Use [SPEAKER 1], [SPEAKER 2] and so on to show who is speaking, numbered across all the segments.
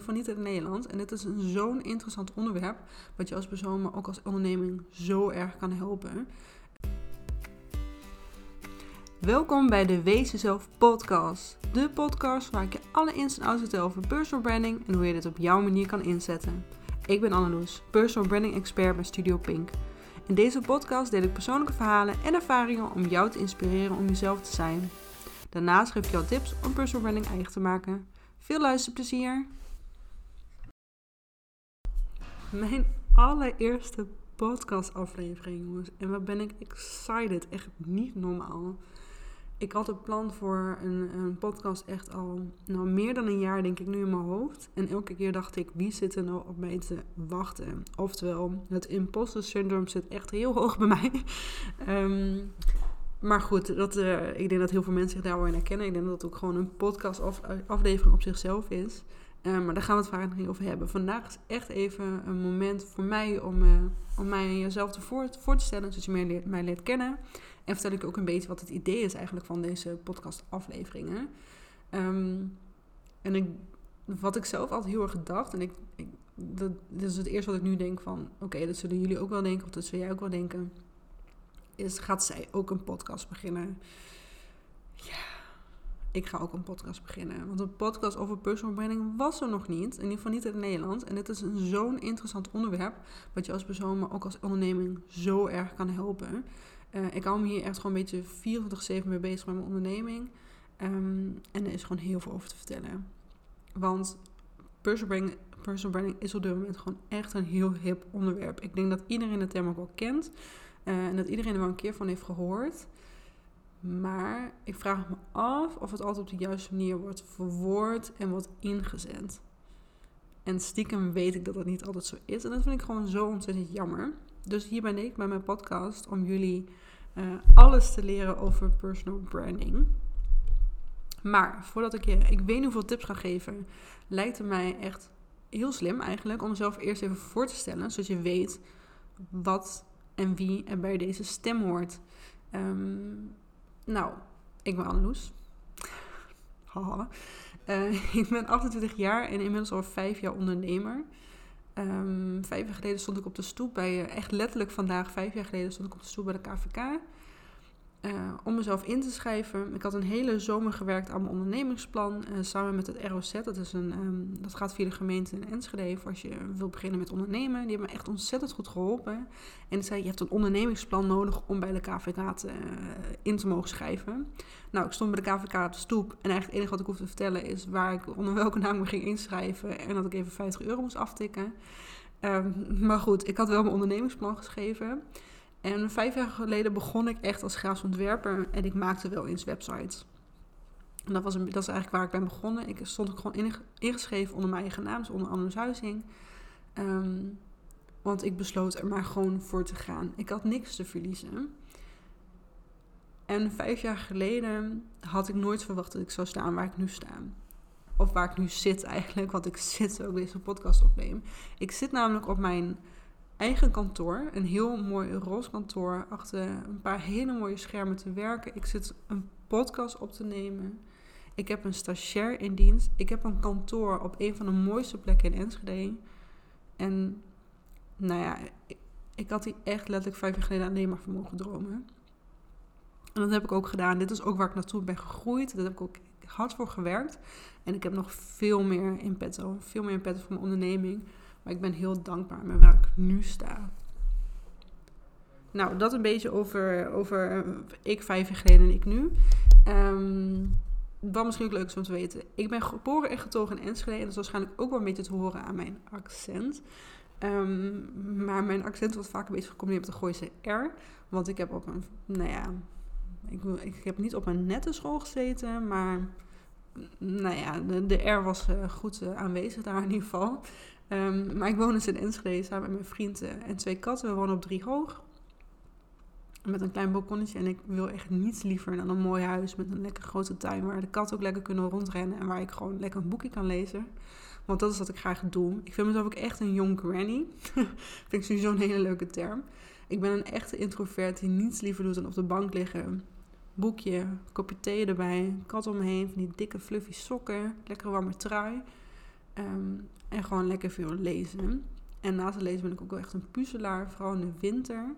[SPEAKER 1] geval niet in het Nederlands. En dit is zo'n interessant onderwerp, wat je als persoon, maar ook als onderneming zo erg kan helpen. Welkom bij de Wees Jezelf podcast. De podcast waar ik je alle ins en outs vertel over personal branding en hoe je dit op jouw manier kan inzetten. Ik ben Anneloes, personal branding expert bij Studio Pink. In deze podcast deel ik persoonlijke verhalen en ervaringen om jou te inspireren om jezelf te zijn. Daarnaast geef ik jou tips om personal branding eigen te maken. Veel luisterplezier! Mijn allereerste podcastaflevering, jongens. En wat ben ik excited. Echt niet normaal. Ik had het plan voor een, een, podcast echt al nou, meer dan een jaar, denk ik, nu in mijn hoofd. En elke keer dacht ik, wie zit er nou op mij te wachten? Oftewel, het imposter syndroom zit echt heel hoog bij mij. um, maar goed, dat, uh, ik denk dat heel veel mensen zich daar wel in herkennen. Ik denk dat het ook gewoon een podcast aflevering op zichzelf is. Uh, maar daar gaan we het vaak niet over hebben. Vandaag is echt even een moment voor mij om, uh, om mij jezelf te voor, te stellen. Zodat je mij leert, mij leert kennen. En vertel ik ook een beetje wat het idee is eigenlijk van deze podcast afleveringen. Um, en ik, wat ik zelf altijd heel erg gedacht. En ik, dat, is het eerste wat ik nu denk van... Oké, dat zullen jullie ook wel denken. Of dat zul jij ook wel denken is, gaat zij ook een podcast beginnen. Ja, ik ga ook een podcast beginnen. Want een podcast over personal branding was er nog niet. In ieder geval niet in het Nederlands. En dit is zo'n interessant onderwerp. Wat je als persoon, maar ook als onderneming zo erg kan helpen. Uh, ik hou me hier echt gewoon een beetje 24-7 mee bezig met mijn onderneming. Um, en er is gewoon heel veel over te vertellen. Want personal branding, personal branding is op dit moment gewoon echt een heel hip onderwerp. Ik denk dat iedereen de term ook wel kent. Uh, en dat iedereen er wel een keer van heeft gehoord. Maar ik vraag me af of het altijd op de juiste manier wordt verwoord en wordt ingezet. En stiekem weet ik dat dat niet altijd zo is. En dat vind ik gewoon zo ontzettend jammer. Dus hier ben ik met mijn podcast om jullie uh, alles te leren over personal branding. Maar voordat ik je, ik weet niet hoeveel tips ga geven, lijkt het mij echt heel slim eigenlijk om mezelf eerst even voor te stellen, zodat je weet wat en wie er bij deze stem hoort. Um, nou, ik ben Anneloes. Haha. Uh, ik ben 28 jaar en inmiddels al vijf jaar ondernemer. Um, vijf jaar geleden stond ik op de stoep bij, uh, echt letterlijk vandaag, vijf jaar geleden stond ik op de stoep bij de KVK. Uh, om mezelf in te schrijven. Ik had een hele zomer gewerkt aan mijn ondernemingsplan uh, samen met het ROZ. Dat, is een, um, dat gaat via de gemeente in Enschede voor als je wil beginnen met ondernemen. Die hebben me echt ontzettend goed geholpen. En zei, je hebt een ondernemingsplan nodig om bij de KVK te, uh, in te mogen schrijven. Nou, ik stond bij de KVK op de stoep. En eigenlijk het enige wat ik hoef te vertellen is waar ik onder welke naam me ging inschrijven. En dat ik even 50 euro moest aftikken. Um, maar goed, ik had wel mijn ondernemingsplan geschreven. En vijf jaar geleden begon ik echt als grafisch ontwerper en ik maakte wel eens websites. En dat, was een, dat is eigenlijk waar ik ben begonnen. Ik stond ook gewoon ingeschreven onder mijn eigen naam, dus onder Anne's Huizing. Um, want ik besloot er maar gewoon voor te gaan. Ik had niks te verliezen. En vijf jaar geleden had ik nooit verwacht dat ik zou staan waar ik nu sta. Of waar ik nu zit eigenlijk, want ik zit ook deze podcast opneem. Ik zit namelijk op mijn eigen kantoor. Een heel mooi roze kantoor. Achter een paar hele mooie schermen te werken. Ik zit een podcast op te nemen. Ik heb een stagiair in dienst. Ik heb een kantoor op een van de mooiste plekken in Enschede. En nou ja, ik, had die echt letterlijk vijf jaar geleden alleen maar van mogen dromen. En dat heb ik ook gedaan. Dit is ook waar ik naartoe ben gegroeid. Daar heb ik ook hard voor gewerkt. En ik heb nog veel meer in petto. Veel meer in petto voor mijn onderneming. Maar ik ben heel dankbaar met waar ik nu sta. Nou, dat een beetje over, over eh, ik vijf jaar geleden en ik nu. Um, misschien ook leuk is om te weten. Ik ben geboren en getogen in Enschede. En dat is waarschijnlijk ook wel een beetje te horen aan mijn accent. Um, maar mijn accent wordt vaak een beetje gecombineerd met de Gooise R. Want ik heb op een, nou ja, ik, ik heb niet op een nette school gezeten, maar nou ja, de, de R was uh, goed uh, aanwezig daar in ieder geval. Um, maar ik woon dus in Enschede samen met mijn vriend uh, en twee katten. We wonen op drie hoog. Met een klein balkonnetje. En ik wil echt niets liever dan een mooi huis met een lekker grote tuin. Waar de katten ook lekker kunnen rondrennen. En waar ik gewoon lekker een boekje kan lezen. Want dat is wat ik graag doe. Ik vind mezelf ook echt een jong granny. vind ik sowieso een hele leuke term. Ik ben een echte introvert die niets liever doet dan op de bank liggen. Boekje, kopje thee erbij, kat om me heen, van die dikke fluffy sokken, lekker warme trui. Um, gewoon lekker veel lezen. En naast het lezen ben ik ook wel echt een puzzelaar, vooral in de winter.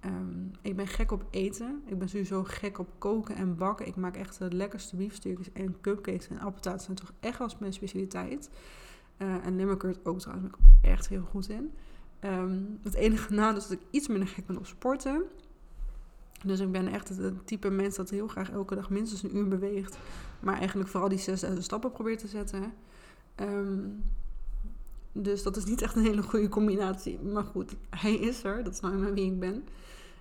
[SPEAKER 1] Ehm, ik ben gek op eten. Ik ben sowieso gek op koken en bakken. Ik maak echt de lekkerste biefstukjes en cupcakes en appeltaarten zijn toch echt wel mijn specialiteit. Uh, en limmerkurt ook trouwens, ben ik echt heel goed in. Ehm, het enige nadeel is dat ik iets minder gek ben op sporten. Dus ik ben echt het type mens dat heel graag elke dag minstens een uur beweegt. Maar eigenlijk vooral die 6000 stappen probeert te zetten. Ehm, dus dat is niet echt een hele goede combinatie. Maar goed, hij is er. Dat is nou eenmaal wie ik ben.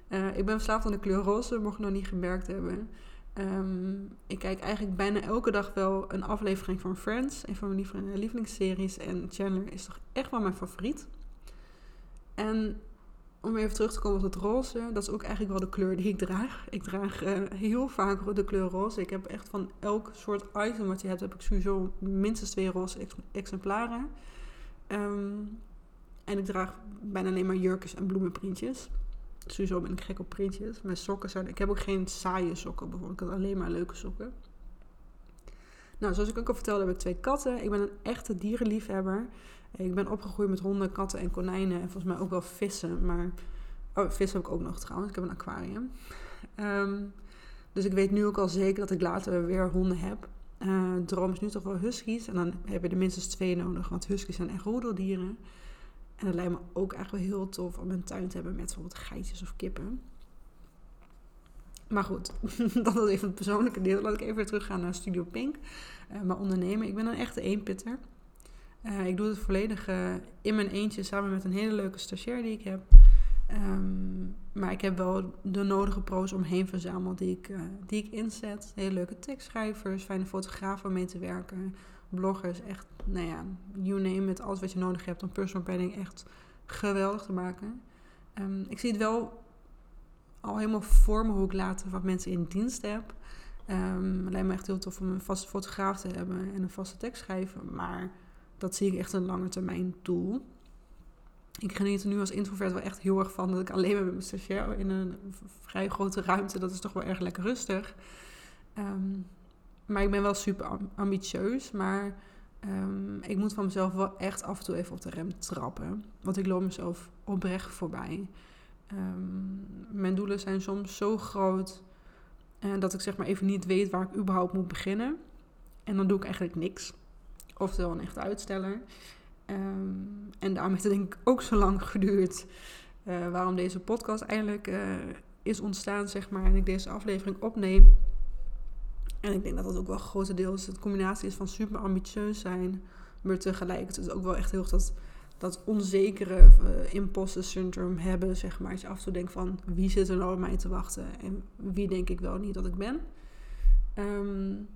[SPEAKER 1] Uh, ik ben verslaafd aan de kleur roze, mocht nog niet gemerkt hebben. Um, ik kijk eigenlijk bijna elke dag wel een aflevering van Friends, een van mijn lievelingsseries. En Chandler is toch echt wel mijn favoriet. En om even terug te komen op het roze, dat is ook eigenlijk wel de kleur die ik draag. Ik draag uh, heel vaak de kleur roze. Ik heb echt van elk soort item wat je hebt, heb ik sowieso minstens twee roze exemplaren. Um, en ik draag bijna alleen maar jurkjes en bloemenprintjes. Sowieso ben ik gek op printjes. Mijn sokken zijn... Ik heb ook geen saaie sokken bijvoorbeeld. Ik heb alleen maar leuke sokken. Nou, zoals ik ook al vertelde, heb ik twee katten. Ik ben een echte dierenliefhebber. Ik ben opgegroeid met honden, katten en konijnen. En volgens mij ook wel vissen. Maar... Oh, vissen heb ik ook nog trouwens. Ik heb een aquarium. Um, dus ik weet nu ook al zeker dat ik later weer honden heb. Uh, droom is nu toch wel huskies. En dan heb je er minstens twee nodig. Want huskies zijn echt roedeldieren. En het lijkt me ook echt wel heel tof om een tuin te hebben met bijvoorbeeld geitjes of kippen. Maar goed, dat is even het persoonlijke deel. Laat ik even weer teruggaan naar Studio Pink. Uh, maar ondernemen. Ik ben een echte eenpitter. Uh, ik doe het volledig uh, in mijn eentje samen met een hele leuke stagiair die ik heb. Um, maar ik heb wel de nodige pro's omheen verzameld die ik, die ik inzet. Hele leuke tekstschrijvers, fijne fotografen om mee te werken bloggers echt, nou ja, you name it, alles wat je nodig hebt om personal branding echt geweldig te maken. Um, ik zie het wel al helemaal voor me hoe ik later wat mensen in dienst heb. Um, het lijkt me echt heel tof om een vaste fotograaf te hebben en een vaste tekst schrijven. Maar dat zie ik echt een lange termijn doel. Ik geniet er nu als introvert wel echt heel erg van dat ik alleen maar met mijn stagiair in een vrij grote ruimte. Dat is toch wel erg lekker rustig. Um, maar ik ben wel super ambitieus. Maar um, ik moet van mezelf wel echt af en toe even op de rem trappen. Want ik loop mezelf oprecht voorbij. Um, mijn doelen zijn soms zo groot uh, dat ik zeg maar even niet weet waar ik überhaupt moet beginnen. En dan doe ik eigenlijk niks. Oftewel een echte uitsteller. Um, en daarom heeft het denk ik ook zo lang geduurd. Uh, waarom deze podcast eigenlijk uh, is ontstaan, zeg maar. En ik deze aflevering opneem. En ik denk dat dat ook wel grotendeels het combinatie is van super ambitieus zijn, maar tegelijkertijd ook wel echt heel dat, dat onzekere uh, imposter syndrome hebben, zeg maar. Dat je af en toe denkt van, wie zit er nou op mij te wachten en wie denk ik wel niet dat ik ben. Um,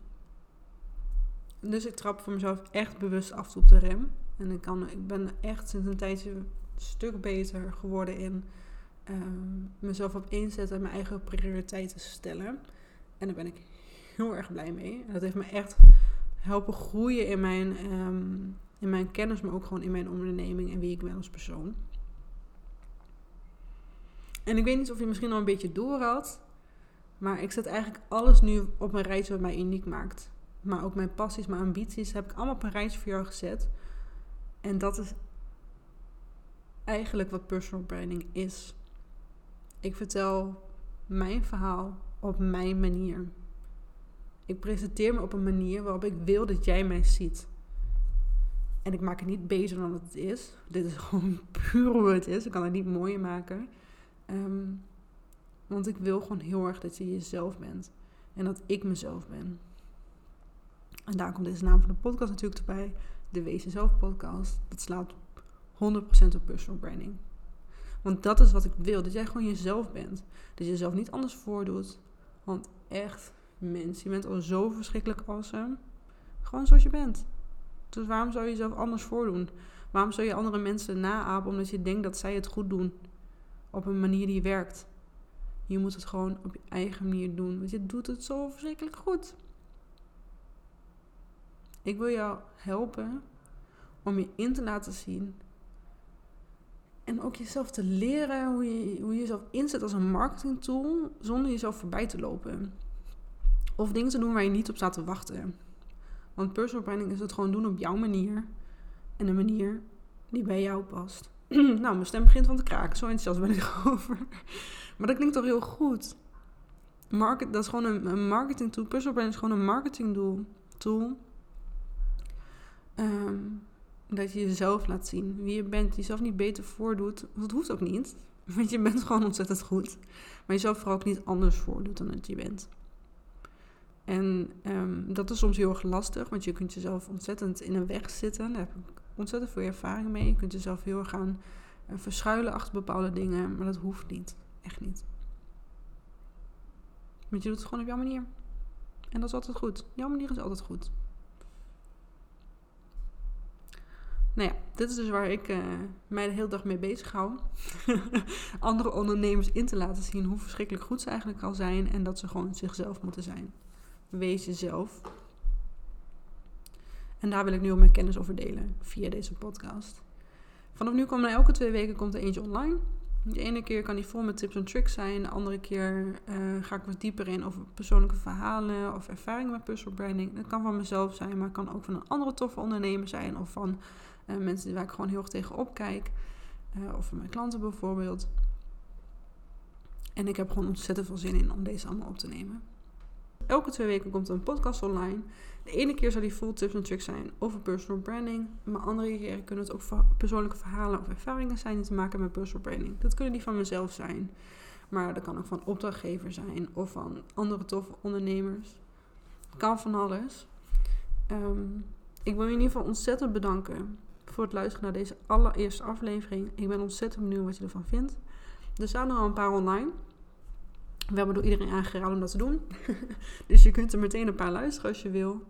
[SPEAKER 1] dus ik trap voor mezelf echt bewust af op de rem. En ik, kan, ik ben echt sinds een tijdje een stuk beter geworden in um, mezelf op inzetten en mijn eigen prioriteiten stellen. En daar ben ik heel erg blij mee. En dat heeft me echt helpen groeien in mijn, um, in mijn kennis, maar ook gewoon in mijn onderneming en wie ik ben als persoon. En ik weet niet of je misschien al een beetje door had, maar ik zet eigenlijk alles nu op een rijtje wat mij uniek maakt. Maar ook mijn passies, mijn ambities heb ik allemaal op een rijtje voor jou gezet. En dat is eigenlijk wat personal branding is. Ik vertel mijn verhaal op mijn manier. Ik presenteer me op een manier waarop ik wil dat jij mij ziet. En ik maak het niet beter dan het is. Dit is gewoon puur hoe het is. Ik kan het niet mooier maken. Um, want ik wil gewoon heel erg dat je jezelf bent. En dat ik mezelf ben. En daar komt deze naam van de podcast natuurlijk erbij. De Wees Jezelf podcast. Dat slaat 100% op personal branding. Want dat is wat ik wil. Dat jij gewoon jezelf bent. Dat je jezelf niet anders voordoet. Want echt, mens. Je bent al zo verschrikkelijk awesome. Gewoon zoals je bent. Dus waarom zou je jezelf anders voordoen? Waarom zou je andere mensen naapen omdat je denkt dat zij het goed doen? Op een manier die werkt. Je moet het gewoon op je eigen manier doen. Want je doet het zo verschrikkelijk goed. Ik wil jou helpen om je in te laten zien. En ook jezelf te leren hoe je, hoe je jezelf inzet als een marketingtool zonder jezelf voorbij te lopen. Of dingen te doen waar je niet op staat te wachten. Want personal branding is het gewoon doen op jouw manier. en een manier die bij jou past. nou, mijn stem begint van te kraken. Zo enthousiast ben ik erover. maar dat klinkt toch heel goed. Market, dat is gewoon een, een marketing tool. Personal branding is gewoon een marketing doel, tool. Ehm, dat je jezelf laat zien. Wie je bent. Jezelf niet beter voordoet. Dat hoeft ook niet. Want je bent gewoon ontzettend goed. Maar jezelf vooral ook niet anders voordoet dan dat je bent. En um, dat is soms heel erg lastig, want je kunt jezelf ontzettend in een weg zitten. Daar heb ik ontzettend veel ervaring mee. Je kunt jezelf heel erg gaan uh, verschuilen achter bepaalde dingen, maar dat hoeft niet. Echt niet. Want je doet het gewoon op jouw manier. En dat is altijd goed. Jouw manier is altijd goed. Nou ja, dit is dus waar ik uh, mij de hele dag mee bezig hou. Andere ondernemers in te laten zien hoe verschrikkelijk goed ze eigenlijk al zijn. En dat ze gewoon zichzelf moeten zijn. Wees jezelf. En daar wil ik nu ook mijn kennis over delen via deze podcast. Vanaf nu komen er elke twee weken komt er eentje online. De ene keer kan die vol met tips en tricks zijn. De andere keer uh, ga ik wat dieper in over persoonlijke verhalen of ervaringen met personal branding. Dat kan van mezelf zijn, maar kan ook van een andere toffe ondernemer zijn. Of van uh, mensen waar ik gewoon heel erg tegen opkijk. Uh, of mijn klanten bijvoorbeeld. En ik heb gewoon ontzettend veel zin in om deze allemaal op te nemen. Elke twee weken komt er een podcast online. De ene keer zal die full tips en tricks zijn over personal branding. Maar andere keren kunnen het ook persoonlijke verhalen of ervaringen zijn die te maken met personal branding. Dat kunnen die van mezelf zijn. Maar dat kan ook van opdrachtgever zijn of van andere toffe ondernemers. Kan van alles. Um, ik wil je in ieder geval ontzettend bedanken voor het luisteren naar deze allereerste aflevering. Ik ben ontzettend benieuwd wat je ervan vindt. Er staan er al een paar online. We hebben door iedereen aangeraden om dat te doen. dus je kunt er meteen een paar luisteren als je wil.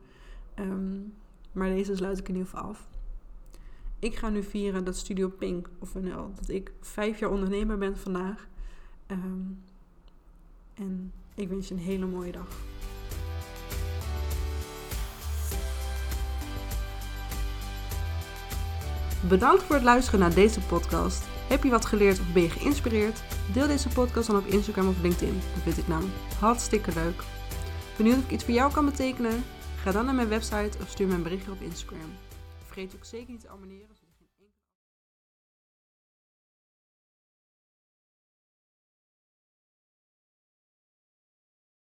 [SPEAKER 1] Um, maar deze sluit ik in ieder geval af. Ik ga nu vieren dat Studio Pink, of NL, dat ik vijf jaar ondernemer ben vandaag. Um, en ik wens je een hele mooie dag. Bedankt voor het luisteren naar deze podcast. Heb je wat geleerd of ben je geïnspireerd? Deel deze podcast dan op Instagram of LinkedIn. Dat vind ik namelijk hartstikke leuk. Benieuwd of ik iets voor jou kan betekenen? Ga dan naar mijn website of stuur me een berichtje op Instagram. Vergeet ook zeker niet te abonneren.